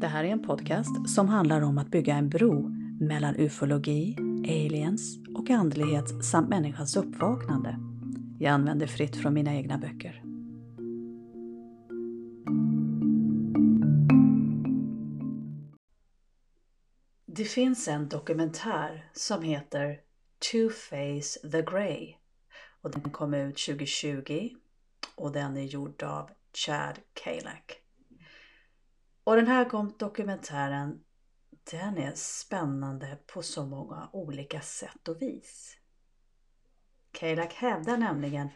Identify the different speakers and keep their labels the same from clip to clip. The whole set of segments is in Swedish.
Speaker 1: Det här är en podcast som handlar om att bygga en bro mellan ufologi, aliens och andlighet samt människans uppvaknande. Jag använder fritt från mina egna böcker. Det finns en dokumentär som heter Two-Face the Grey och den kom ut 2020 och den är gjord av Chad Kalak. Och den här dokumentären den är spännande på så många olika sätt och vis. Kalak hävdar nämligen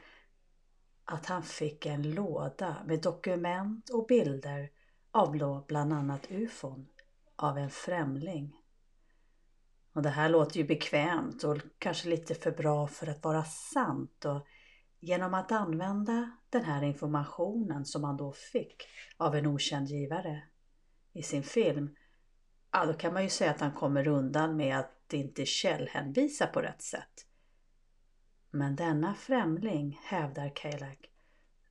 Speaker 1: att han fick en låda med dokument och bilder av bland annat ufon av en främling. Och det här låter ju bekvämt och kanske lite för bra för att vara sant och genom att använda den här informationen som han då fick av en okänd givare i sin film, ja då kan man ju säga att han kommer undan med att inte källhänvisa på rätt sätt. Men denna främling, hävdar Kalak,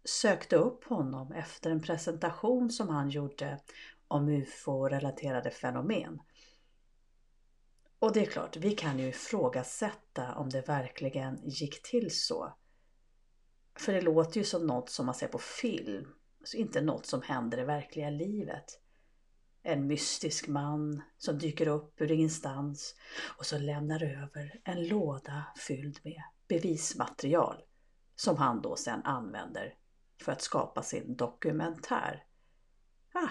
Speaker 1: sökte upp honom efter en presentation som han gjorde om ufo-relaterade fenomen. Och det är klart, vi kan ju ifrågasätta om det verkligen gick till så. För det låter ju som något som man ser på film, så inte något som händer i verkliga livet. En mystisk man som dyker upp ur ingenstans och så lämnar över en låda fylld med bevismaterial som han då sen använder för att skapa sin dokumentär. Ah,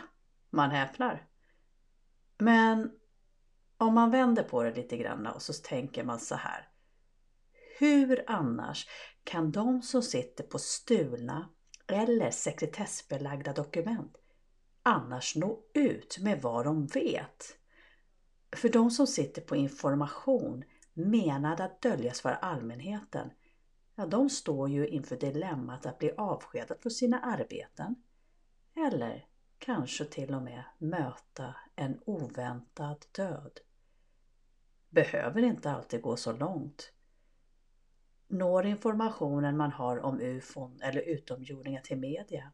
Speaker 1: man häpnar. Men om man vänder på det lite grann och så tänker man så här. Hur annars kan de som sitter på stulna eller sekretessbelagda dokument annars nå ut med vad de vet? För de som sitter på information menad att döljas för allmänheten, ja de står ju inför dilemmat att bli avskedade från sina arbeten. Eller kanske till och med möta en oväntad död. Behöver inte alltid gå så långt. Når informationen man har om ufon eller utomjordingar till media,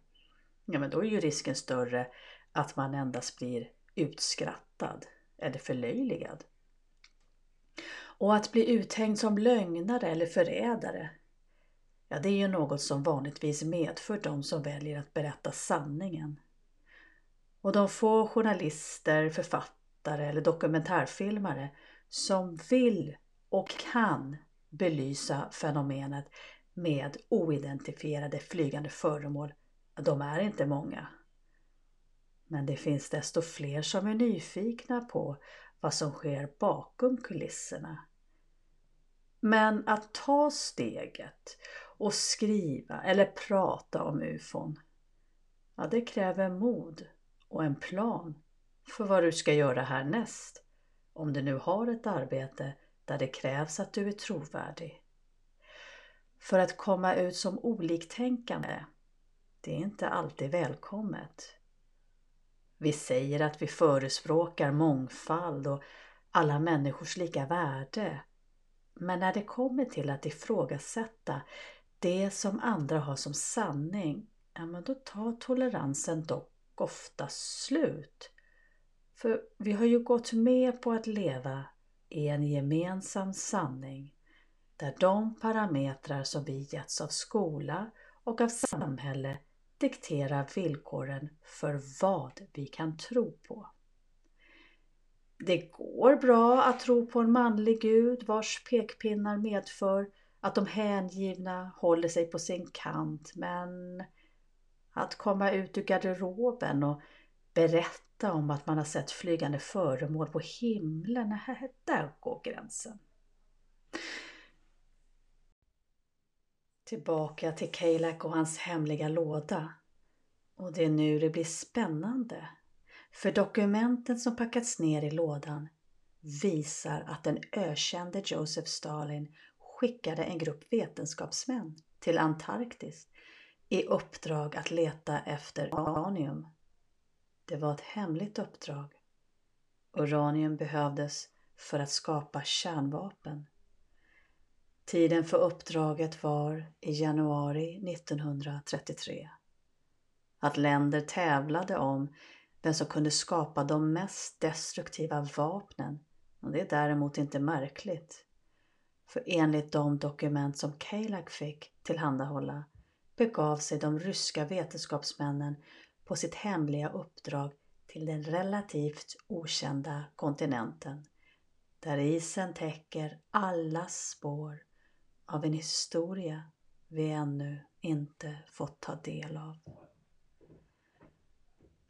Speaker 1: ja men då är ju risken större att man endast blir utskrattad eller förlöjligad. Och att bli uthängd som lögnare eller förrädare, ja det är ju något som vanligtvis medför de som väljer att berätta sanningen. Och de få journalister, författare eller dokumentärfilmare som vill och kan belysa fenomenet med oidentifierade flygande föremål, de är inte många. Men det finns desto fler som är nyfikna på vad som sker bakom kulisserna. Men att ta steget och skriva eller prata om ufon, ja det kräver mod och en plan för vad du ska göra härnäst om du nu har ett arbete där det krävs att du är trovärdig. För att komma ut som oliktänkande, det är inte alltid välkommet. Vi säger att vi förespråkar mångfald och alla människors lika värde. Men när det kommer till att ifrågasätta det som andra har som sanning, ja men då tar toleransen dock ofta slut. För vi har ju gått med på att leva i en gemensam sanning där de parametrar som vi getts av skola och av samhälle dikterar villkoren för vad vi kan tro på. Det går bra att tro på en manlig gud vars pekpinnar medför att de hängivna håller sig på sin kant men att komma ut ur garderoben och berätta om att man har sett flygande föremål på himlen, där går gränsen. Tillbaka till Keilak och hans hemliga låda. Och det är nu det blir spännande. För dokumenten som packats ner i lådan visar att den ökände Joseph Stalin skickade en grupp vetenskapsmän till Antarktis i uppdrag att leta efter uranium. Det var ett hemligt uppdrag. Uranium behövdes för att skapa kärnvapen. Tiden för uppdraget var i januari 1933. Att länder tävlade om vem som kunde skapa de mest destruktiva vapnen, och det är däremot inte märkligt. För enligt de dokument som Kalak fick tillhandahålla begav sig de ryska vetenskapsmännen på sitt hemliga uppdrag till den relativt okända kontinenten där isen täcker alla spår av en historia vi ännu inte fått ta del av.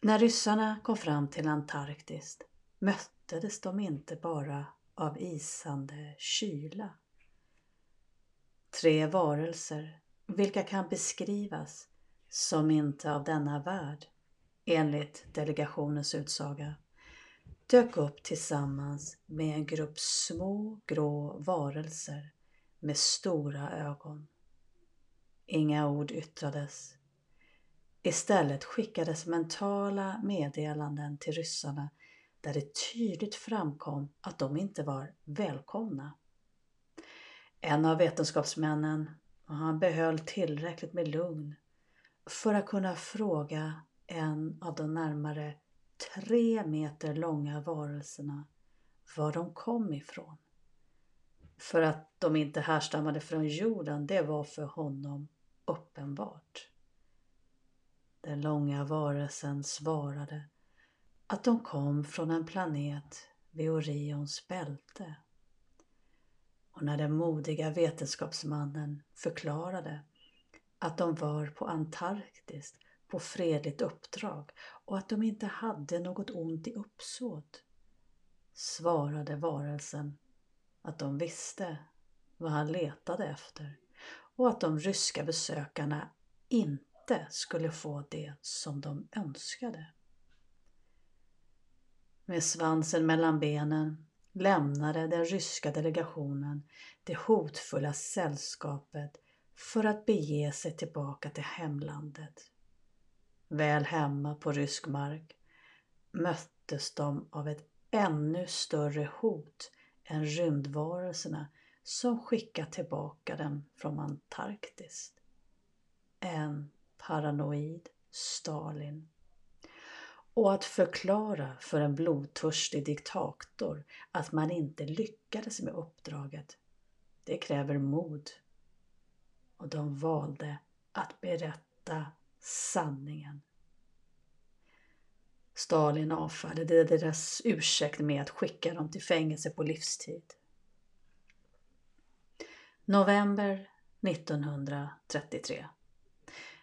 Speaker 1: När ryssarna kom fram till Antarktis möttes de inte bara av isande kyla. Tre varelser, vilka kan beskrivas som inte av denna värld, enligt delegationens utsaga, dök upp tillsammans med en grupp små grå varelser med stora ögon. Inga ord yttrades. Istället skickades mentala meddelanden till ryssarna där det tydligt framkom att de inte var välkomna. En av vetenskapsmännen, och han behöll tillräckligt med lugn för att kunna fråga en av de närmare tre meter långa varelserna var de kom ifrån. För att de inte härstammade från jorden, det var för honom uppenbart. Den långa varelsen svarade att de kom från en planet vid Orions bälte. Och när den modiga vetenskapsmannen förklarade att de var på Antarktis på fredligt uppdrag och att de inte hade något ont i uppsåt svarade varelsen att de visste vad han letade efter och att de ryska besökarna inte skulle få det som de önskade. Med svansen mellan benen lämnade den ryska delegationen det hotfulla sällskapet för att bege sig tillbaka till hemlandet. Väl hemma på rysk mark möttes de av ett ännu större hot än rymdvarelserna som skickat tillbaka dem från Antarktis. En paranoid Stalin. Och att förklara för en blodtörstig diktator att man inte lyckades med uppdraget, det kräver mod. Och de valde att berätta sanningen. Stalin avfärdade deras ursäkt med att skicka dem till fängelse på livstid. November 1933.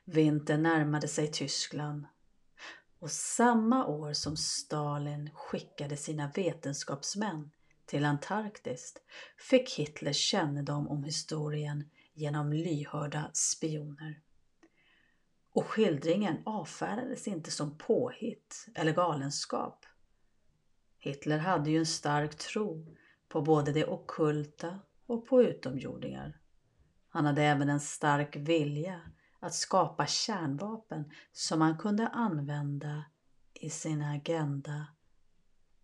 Speaker 1: Vintern närmade sig Tyskland och samma år som Stalin skickade sina vetenskapsmän till Antarktis fick Hitler kännedom om historien genom lyhörda spioner. Och skildringen avfärdades inte som påhitt eller galenskap. Hitler hade ju en stark tro på både det okulta och på utomjordingar. Han hade även en stark vilja att skapa kärnvapen som han kunde använda i sin agenda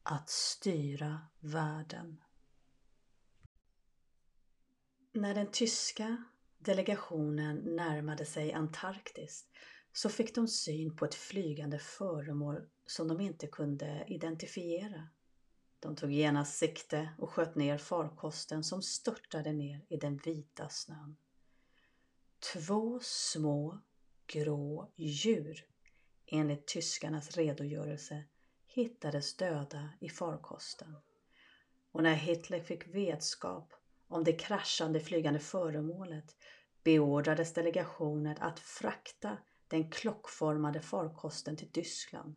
Speaker 1: att styra världen. När den tyska delegationen närmade sig Antarktis så fick de syn på ett flygande föremål som de inte kunde identifiera. De tog genast sikte och sköt ner farkosten som störtade ner i den vita snön. Två små grå djur, enligt tyskarnas redogörelse, hittades döda i farkosten. Och när Hitler fick vetskap om det kraschande flygande föremålet beordrades delegationen att frakta den klockformade farkosten till Tyskland.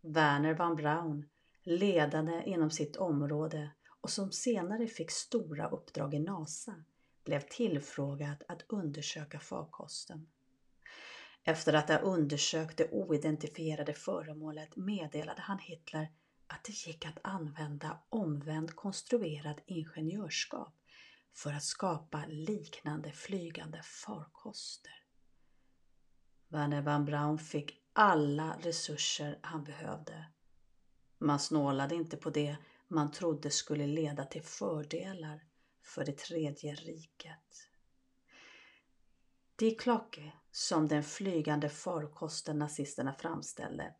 Speaker 1: Werner van Braun, ledande inom sitt område och som senare fick stora uppdrag i NASA, blev tillfrågad att undersöka farkosten. Efter att ha undersökt det oidentifierade föremålet meddelade han Hitler att det gick att använda omvänd konstruerad ingenjörskap för att skapa liknande flygande farkoster. Werner van Braun fick alla resurser han behövde. Man snålade inte på det man trodde skulle leda till fördelar för det tredje riket. Die Glocke, som den flygande farkosten nazisterna framställde,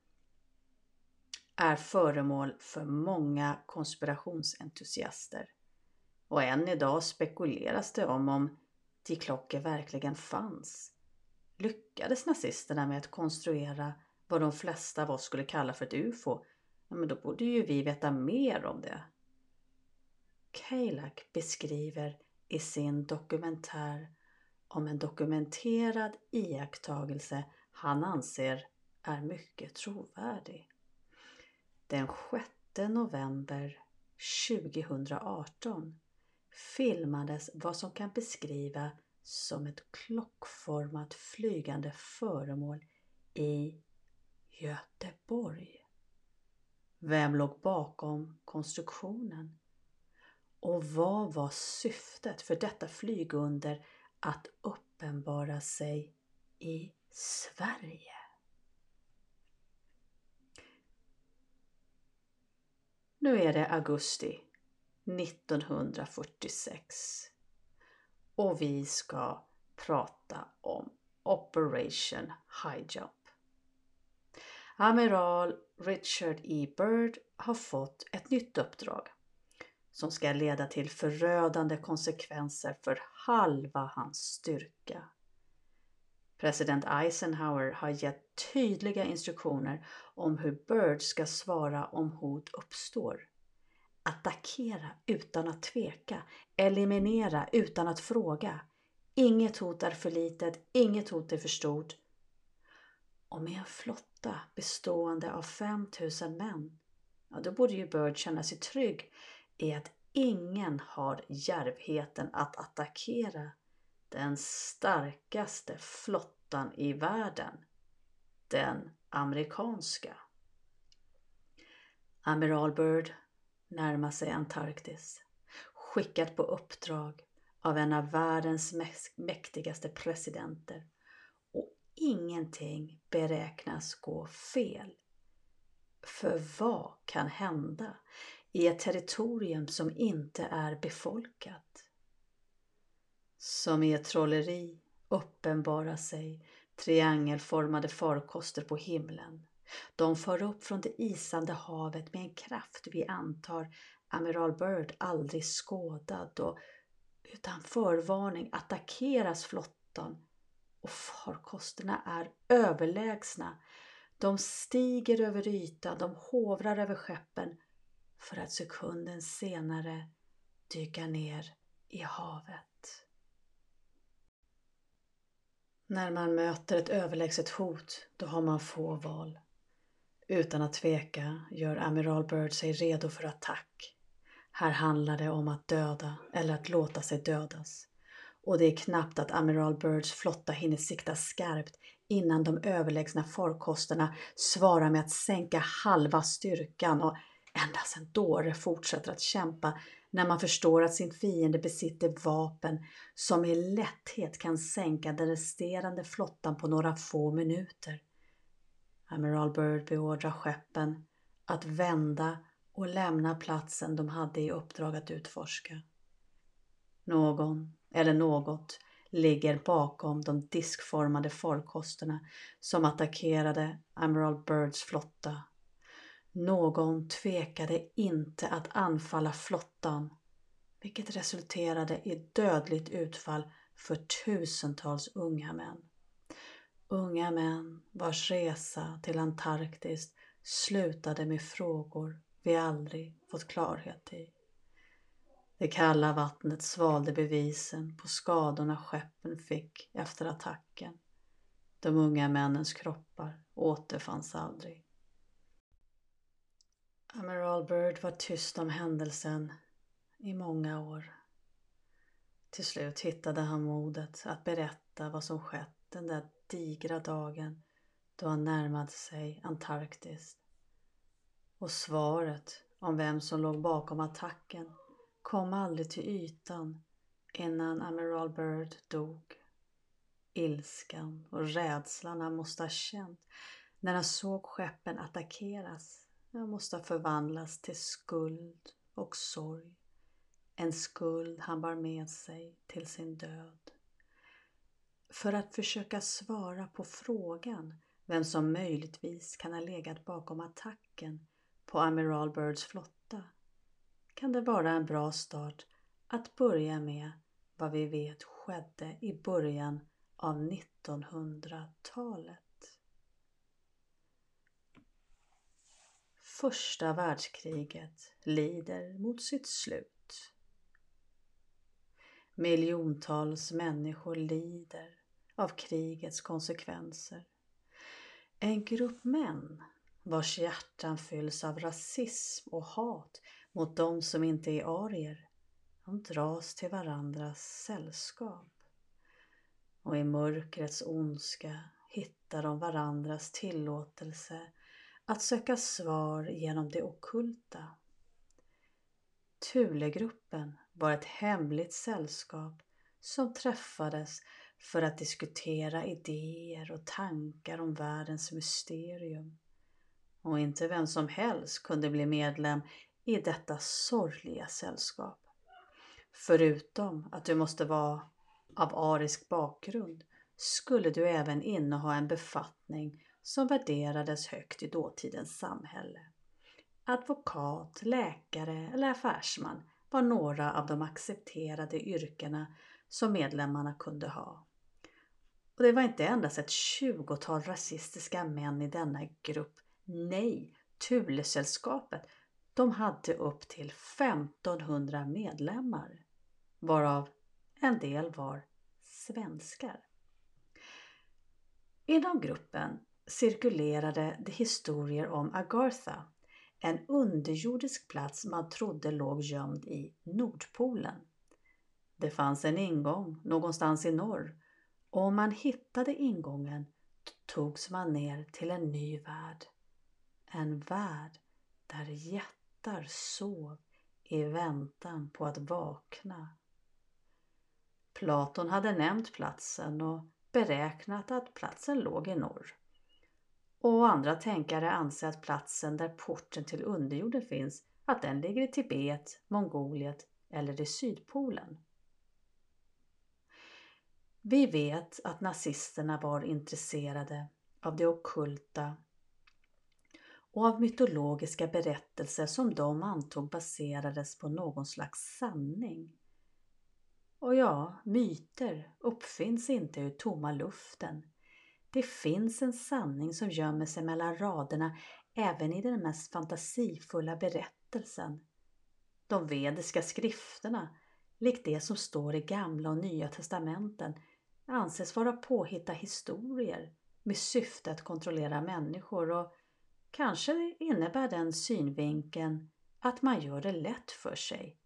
Speaker 1: är föremål för många konspirationsentusiaster. Och än idag spekuleras det om om Die Glocke verkligen fanns. Lyckades nazisterna med att konstruera vad de flesta av oss skulle kalla för ett UFO, ja, men då borde ju vi veta mer om det. Kalak beskriver i sin dokumentär om en dokumenterad iakttagelse han anser är mycket trovärdig. Den 6 november 2018 filmades vad som kan beskrivas som ett klockformat flygande föremål i Göteborg. Vem låg bakom konstruktionen? Och vad var syftet för detta flygunder att uppenbara sig i Sverige? Nu är det augusti 1946 och vi ska prata om Operation High Jump. Amiral Richard E. Byrd har fått ett nytt uppdrag som ska leda till förödande konsekvenser för halva hans styrka. President Eisenhower har gett tydliga instruktioner om hur Byrd ska svara om hot uppstår. Attackera utan att tveka, eliminera utan att fråga. Inget hot är för litet, inget hot är för stort. Och med en flotta bestående av 5000 män, ja då borde ju Bird känna sig trygg i att ingen har djärvheten att attackera den starkaste flottan i världen. Den amerikanska. Amiral Byrd närmar sig Antarktis. Skickat på uppdrag av en av världens mäktigaste presidenter. Och ingenting beräknas gå fel. För vad kan hända i ett territorium som inte är befolkat? Som i ett trolleri uppenbarar sig triangelformade farkoster på himlen. De far upp från det isande havet med en kraft vi antar Amiral Byrd aldrig skådad och utan förvarning attackeras flottan och farkosterna är överlägsna. De stiger över ytan, de hovrar över skeppen för att sekunden senare dyka ner i havet. När man möter ett överlägset hot, då har man få val. Utan att tveka gör Amiral Byrd sig redo för attack. Här handlar det om att döda eller att låta sig dödas. Och det är knappt att Amiral Byrds flotta hinner sikta skarpt innan de överlägsna farkosterna svarar med att sänka halva styrkan och endast en dåre fortsätter att kämpa när man förstår att sin fiende besitter vapen som i lätthet kan sänka den resterande flottan på några få minuter. Amiral Byrd beordrar skeppen att vända och lämna platsen de hade i uppdrag att utforska. Någon, eller något, ligger bakom de diskformade farkosterna som attackerade Amiral Byrds flotta någon tvekade inte att anfalla flottan, vilket resulterade i dödligt utfall för tusentals unga män. Unga män vars resa till Antarktis slutade med frågor vi aldrig fått klarhet i. Det kalla vattnet svalde bevisen på skadorna skeppen fick efter attacken. De unga männens kroppar återfanns aldrig. Amiral Byrd var tyst om händelsen i många år. Till slut hittade han modet att berätta vad som skett den där digra dagen då han närmade sig Antarktis. Och svaret om vem som låg bakom attacken kom aldrig till ytan innan Amiral Byrd dog. Ilskan och rädslan han måste ha känt när han såg skeppen attackeras han måste förvandlats till skuld och sorg. en skuld han bar med sig till sin död. För att försöka svara på frågan vem som möjligtvis kan ha legat bakom attacken på Amiral Byrds flotta kan det vara en bra start att börja med vad vi vet skedde i början av 1900-talet. Första världskriget lider mot sitt slut. Miljontals människor lider av krigets konsekvenser. En grupp män vars hjärtan fylls av rasism och hat mot de som inte är arier, de dras till varandras sällskap. Och i mörkrets ondska hittar de varandras tillåtelse att söka svar genom det okulta. Thulegruppen var ett hemligt sällskap som träffades för att diskutera idéer och tankar om världens mysterium. Och inte vem som helst kunde bli medlem i detta sorgliga sällskap. Förutom att du måste vara av arisk bakgrund skulle du även inneha en befattning som värderades högt i dåtidens samhälle. Advokat, läkare eller affärsman var några av de accepterade yrkena som medlemmarna kunde ha. Och det var inte endast ett tjugotal rasistiska män i denna grupp. Nej, Thulesällskapet, de hade upp till 1500 medlemmar, varav en del var svenskar. Inom gruppen cirkulerade det historier om Agartha, en underjordisk plats man trodde låg gömd i Nordpolen. Det fanns en ingång någonstans i norr och om man hittade ingången togs man ner till en ny värld. En värld där jättar sov i väntan på att vakna. Platon hade nämnt platsen och beräknat att platsen låg i norr. Och andra tänkare anser att platsen där porten till underjorden finns, att den ligger i Tibet, Mongoliet eller i Sydpolen. Vi vet att nazisterna var intresserade av det okulta och av mytologiska berättelser som de antog baserades på någon slags sanning. Och ja, myter uppfinns inte ur tomma luften. Det finns en sanning som gömmer sig mellan raderna även i den mest fantasifulla berättelsen. De vediska skrifterna, likt det som står i gamla och nya testamenten, anses vara påhitta historier med syfte att kontrollera människor och kanske innebär den synvinkeln att man gör det lätt för sig.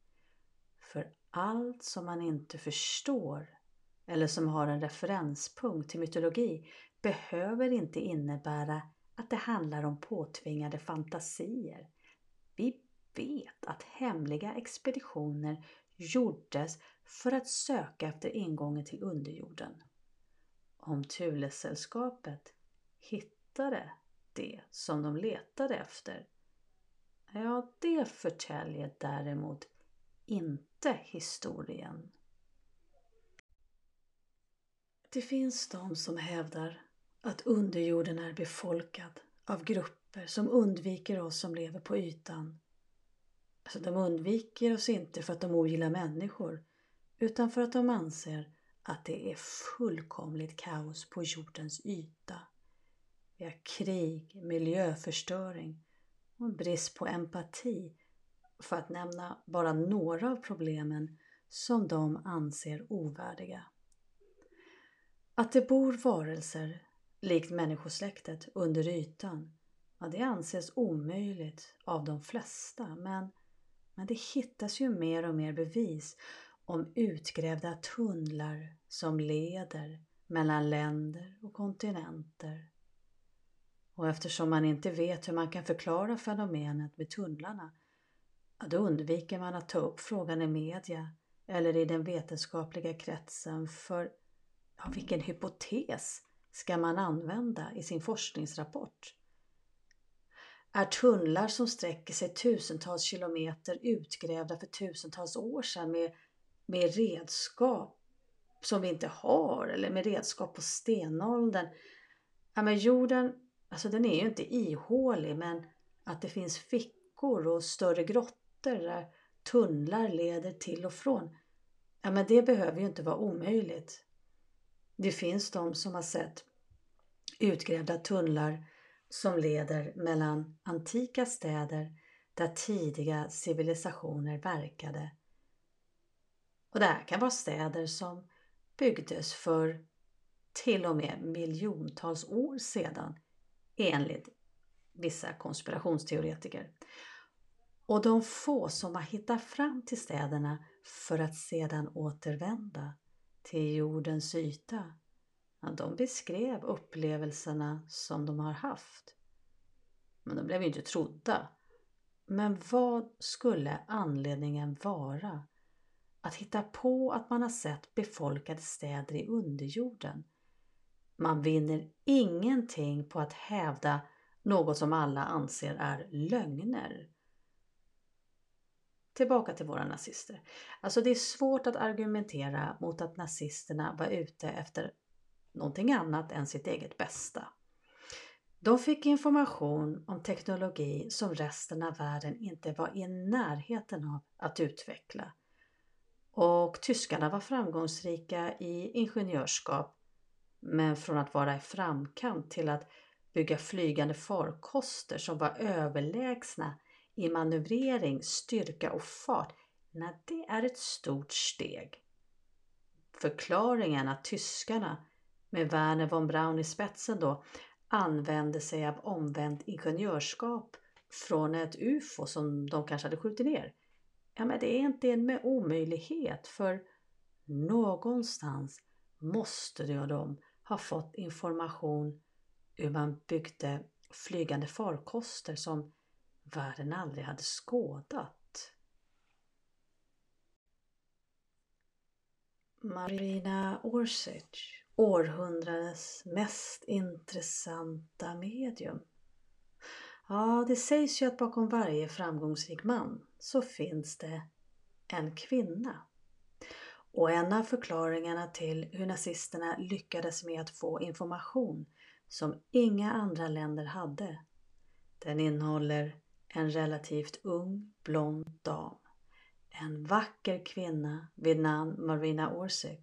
Speaker 1: För allt som man inte förstår eller som har en referenspunkt till mytologi behöver inte innebära att det handlar om påtvingade fantasier. Vi vet att hemliga expeditioner gjordes för att söka efter ingången till underjorden. Om Thulesällskapet hittade det som de letade efter, ja, det förtäljer däremot inte historien. Det finns de som hävdar att underjorden är befolkad av grupper som undviker oss som lever på ytan. Alltså de undviker oss inte för att de ogillar människor utan för att de anser att det är fullkomligt kaos på jordens yta. Vi har krig, miljöförstöring och en brist på empati för att nämna bara några av problemen som de anser ovärdiga. Att det bor varelser, likt människosläktet, under ytan, ja, det anses omöjligt av de flesta, men, men det hittas ju mer och mer bevis om utgrävda tunnlar som leder mellan länder och kontinenter. Och eftersom man inte vet hur man kan förklara fenomenet med tunnlarna, då undviker man att ta upp frågan i media eller i den vetenskapliga kretsen för Ja, vilken hypotes ska man använda i sin forskningsrapport? är tunnlar som sträcker sig tusentals kilometer utgrävda för tusentals år sedan med, med redskap som vi inte har eller med redskap på stenåldern. Ja, men jorden, alltså den är ju inte ihålig men att det finns fickor och större grottor där tunnlar leder till och från. Ja, men det behöver ju inte vara omöjligt. Det finns de som har sett utgrävda tunnlar som leder mellan antika städer där tidiga civilisationer verkade. Och det här kan vara städer som byggdes för till och med miljontals år sedan enligt vissa konspirationsteoretiker. Och de få som har hittat fram till städerna för att sedan återvända till jordens yta, de beskrev upplevelserna som de har haft. Men de blev ju inte trodda. Men vad skulle anledningen vara att hitta på att man har sett befolkade städer i underjorden? Man vinner ingenting på att hävda något som alla anser är lögner. Tillbaka till våra nazister. Alltså det är svårt att argumentera mot att nazisterna var ute efter någonting annat än sitt eget bästa. De fick information om teknologi som resten av världen inte var i närheten av att utveckla. Och tyskarna var framgångsrika i ingenjörskap men från att vara i framkant till att bygga flygande farkoster som var överlägsna i manövrering, styrka och fart, nej, det är ett stort steg. Förklaringen att tyskarna med Werner von Braun i spetsen då använde sig av omvänt ingenjörskap från ett UFO som de kanske hade skjutit ner. Ja, men det är inte en omöjlighet för någonstans måste de ha fått information hur man byggde flygande farkoster som världen aldrig hade skådat. Marina Orsic, århundradets mest intressanta medium. Ja, det sägs ju att bakom varje framgångsrik man så finns det en kvinna. Och en av förklaringarna till hur nazisterna lyckades med att få information som inga andra länder hade, den innehåller en relativt ung blond dam. En vacker kvinna vid namn Marina Orsic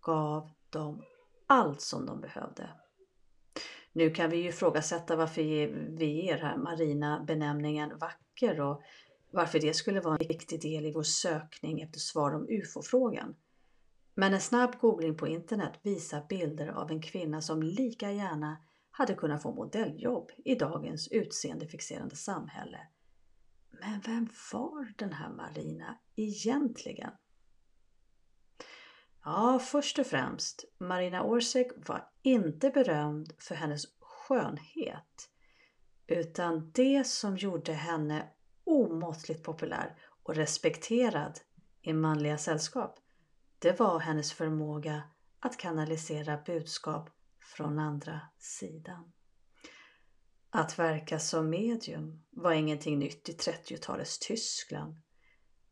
Speaker 1: gav dem allt som de behövde. Nu kan vi ju ifrågasätta varför vi ger här Marina benämningen vacker och varför det skulle vara en viktig del i vår sökning efter svar om UFO-frågan. Men en snabb googling på internet visar bilder av en kvinna som lika gärna hade kunnat få modelljobb i dagens utseendefixerande samhälle. Men vem var den här Marina egentligen? Ja, först och främst, Marina Orsic var inte berömd för hennes skönhet utan det som gjorde henne omåttligt populär och respekterad i manliga sällskap det var hennes förmåga att kanalisera budskap från andra sidan. Att verka som medium var ingenting nytt i 30-talets Tyskland.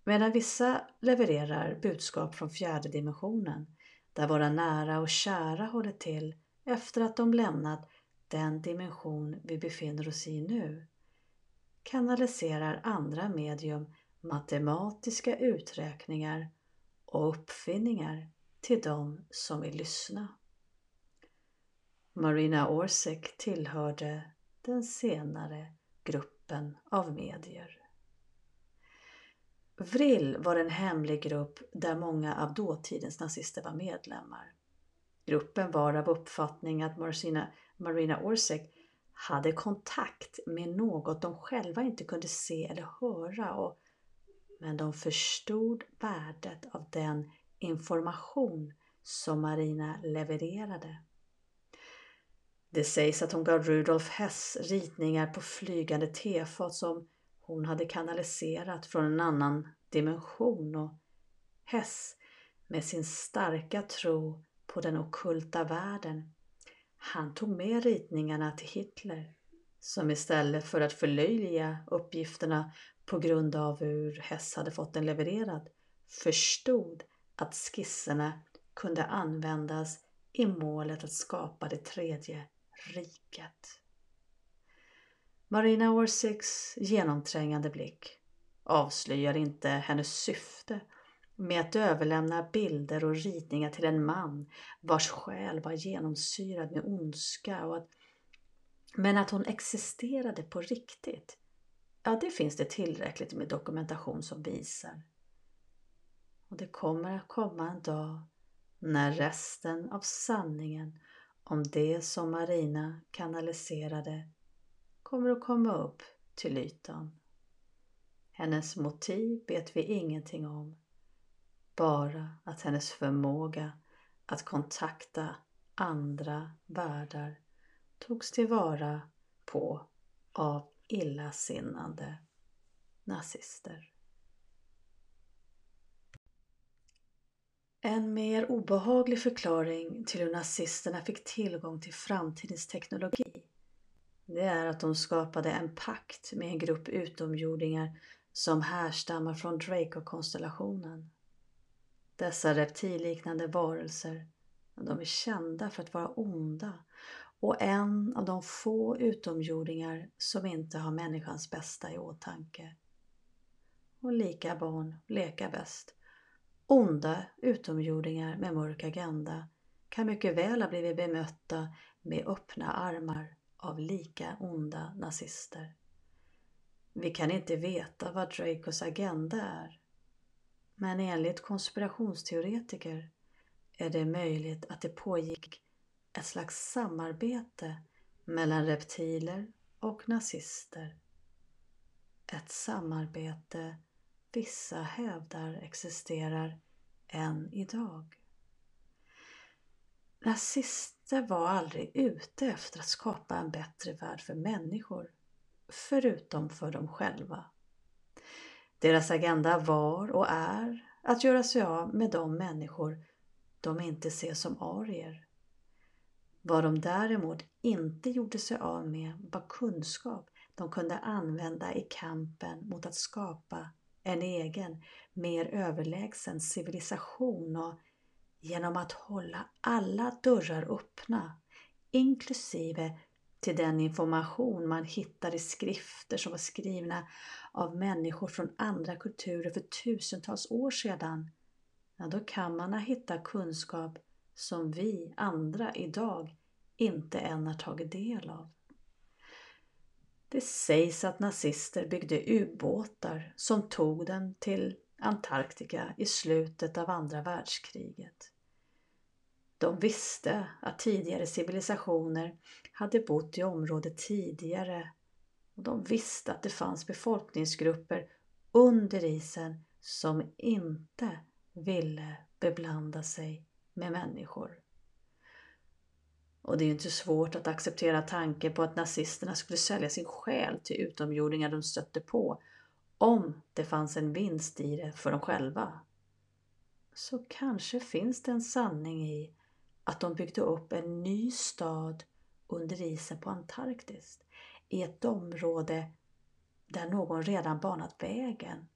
Speaker 1: Medan vissa levererar budskap från fjärde dimensionen, där våra nära och kära håller till efter att de lämnat den dimension vi befinner oss i nu, kanaliserar andra medium matematiska uträkningar och uppfinningar till de som vill lyssna. Marina Orsic tillhörde den senare gruppen av medier. Vrill var en hemlig grupp där många av dåtidens nazister var medlemmar. Gruppen var av uppfattning att Marcina, Marina Orsic hade kontakt med något de själva inte kunde se eller höra och, men de förstod värdet av den information som Marina levererade. Det sägs att hon gav Rudolf Hess ritningar på flygande tefat som hon hade kanaliserat från en annan dimension och Hess med sin starka tro på den okulta världen han tog med ritningarna till Hitler som istället för att förlöjliga uppgifterna på grund av hur Hess hade fått den levererad förstod att skisserna kunde användas i målet att skapa det tredje riket. Marina Orsics genomträngande blick avslöjar inte hennes syfte med att överlämna bilder och ritningar till en man vars själ var genomsyrad med ondska och att, men att hon existerade på riktigt. Ja, det finns det tillräckligt med dokumentation som visar. Och det kommer att komma en dag när resten av sanningen om det som Marina kanaliserade kommer att komma upp till ytan. Hennes motiv vet vi ingenting om. Bara att hennes förmåga att kontakta andra världar togs tillvara på av illasinnande nazister. En mer obehaglig förklaring till hur nazisterna fick tillgång till framtidens teknologi det är att de skapade en pakt med en grupp utomjordingar som härstammar från Draco-konstellationen. Dessa reptilliknande varelser, de är kända för att vara onda och en av de få utomjordingar som inte har människans bästa i åtanke. Och lika barn leka bäst. Onda utomjordingar med mörk agenda kan mycket väl ha blivit bemötta med öppna armar av lika onda nazister. Vi kan inte veta vad Dracos agenda är. Men enligt konspirationsteoretiker är det möjligt att det pågick ett slags samarbete mellan reptiler och nazister. Ett samarbete vissa hävdar existerar än idag. Nazister var aldrig ute efter att skapa en bättre värld för människor, förutom för dem själva. Deras agenda var och är att göra sig av med de människor de inte ser som arier. Vad de däremot inte gjorde sig av med var kunskap de kunde använda i kampen mot att skapa en egen, mer överlägsen civilisation och genom att hålla alla dörrar öppna, inklusive till den information man hittar i skrifter som var skrivna av människor från andra kulturer för tusentals år sedan, ja, då kan man ha hittat kunskap som vi andra idag inte än har tagit del av. Det sägs att nazister byggde ubåtar som tog dem till Antarktika i slutet av andra världskriget. De visste att tidigare civilisationer hade bott i området tidigare och de visste att det fanns befolkningsgrupper under isen som inte ville beblanda sig med människor. Och det är ju inte svårt att acceptera tanken på att nazisterna skulle sälja sin själ till utomjordingar de stötte på om det fanns en vinst i det för dem själva. Så kanske finns det en sanning i att de byggde upp en ny stad under isen på Antarktis i ett område där någon redan banat vägen.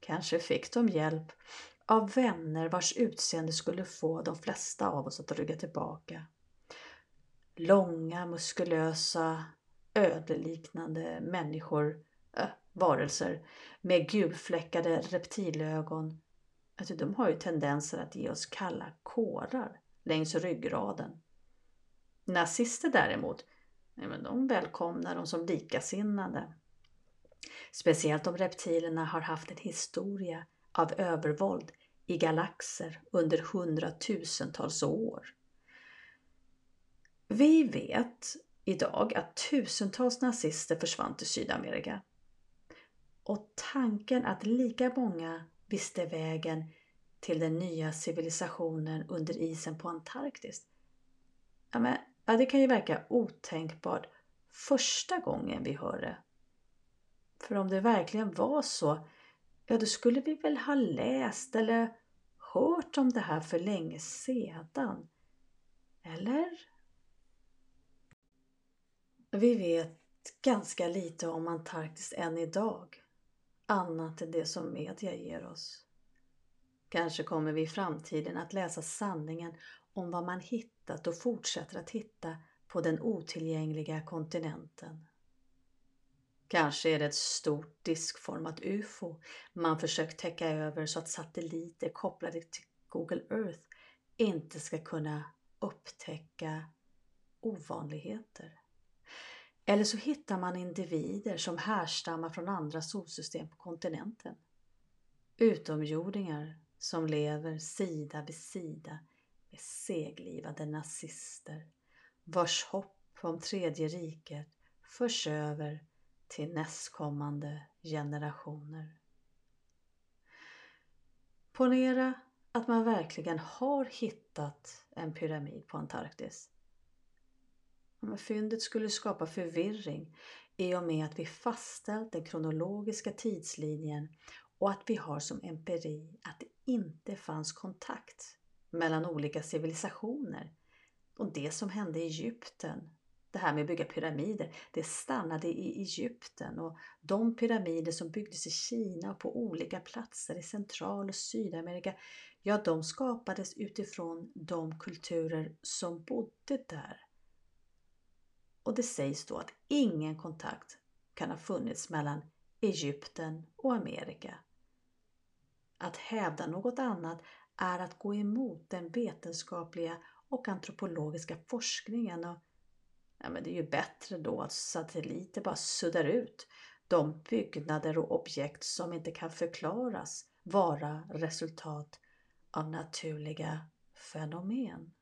Speaker 1: Kanske fick de hjälp av vänner vars utseende skulle få de flesta av oss att rygga tillbaka. Långa, muskulösa, ödeliknande människor, varelser med gulfläckade reptilögon. Alltså, de har ju tendenser att ge oss kalla kårar längs ryggraden. Nazister däremot, de välkomnar dem som likasinnade. Speciellt om reptilerna har haft en historia av övervåld i galaxer under hundratusentals år. Vi vet idag att tusentals nazister försvann till Sydamerika. Och tanken att lika många visste vägen till den nya civilisationen under isen på Antarktis. Ja, men, ja, det kan ju verka otänkbart första gången vi hör det. För om det verkligen var så, ja då skulle vi väl ha läst eller hört om det här för länge sedan. Eller? Vi vet ganska lite om Antarktis än idag, annat än det som media ger oss. Kanske kommer vi i framtiden att läsa sanningen om vad man hittat och fortsätter att hitta på den otillgängliga kontinenten. Kanske är det ett stort diskformat UFO man försökt täcka över så att satelliter kopplade till Google Earth inte ska kunna upptäcka ovanligheter. Eller så hittar man individer som härstammar från andra solsystem på kontinenten. Utomjordingar som lever sida vid sida med seglivade nazister vars hopp om tredje riket förs över till nästkommande generationer. Ponera att man verkligen har hittat en pyramid på Antarktis. Men fyndet skulle skapa förvirring i och med att vi fastställt den kronologiska tidslinjen och att vi har som empiri att det inte fanns kontakt mellan olika civilisationer och det som hände i Egypten det här med att bygga pyramider, det stannade i Egypten och de pyramider som byggdes i Kina och på olika platser i Central och Sydamerika, ja de skapades utifrån de kulturer som bodde där. Och det sägs då att ingen kontakt kan ha funnits mellan Egypten och Amerika. Att hävda något annat är att gå emot den vetenskapliga och antropologiska forskningen och ja, men det är ju bättre då att satelliter bara suddar ut de byggnader och objekt som inte kan förklaras vara resultat av naturliga fenomen.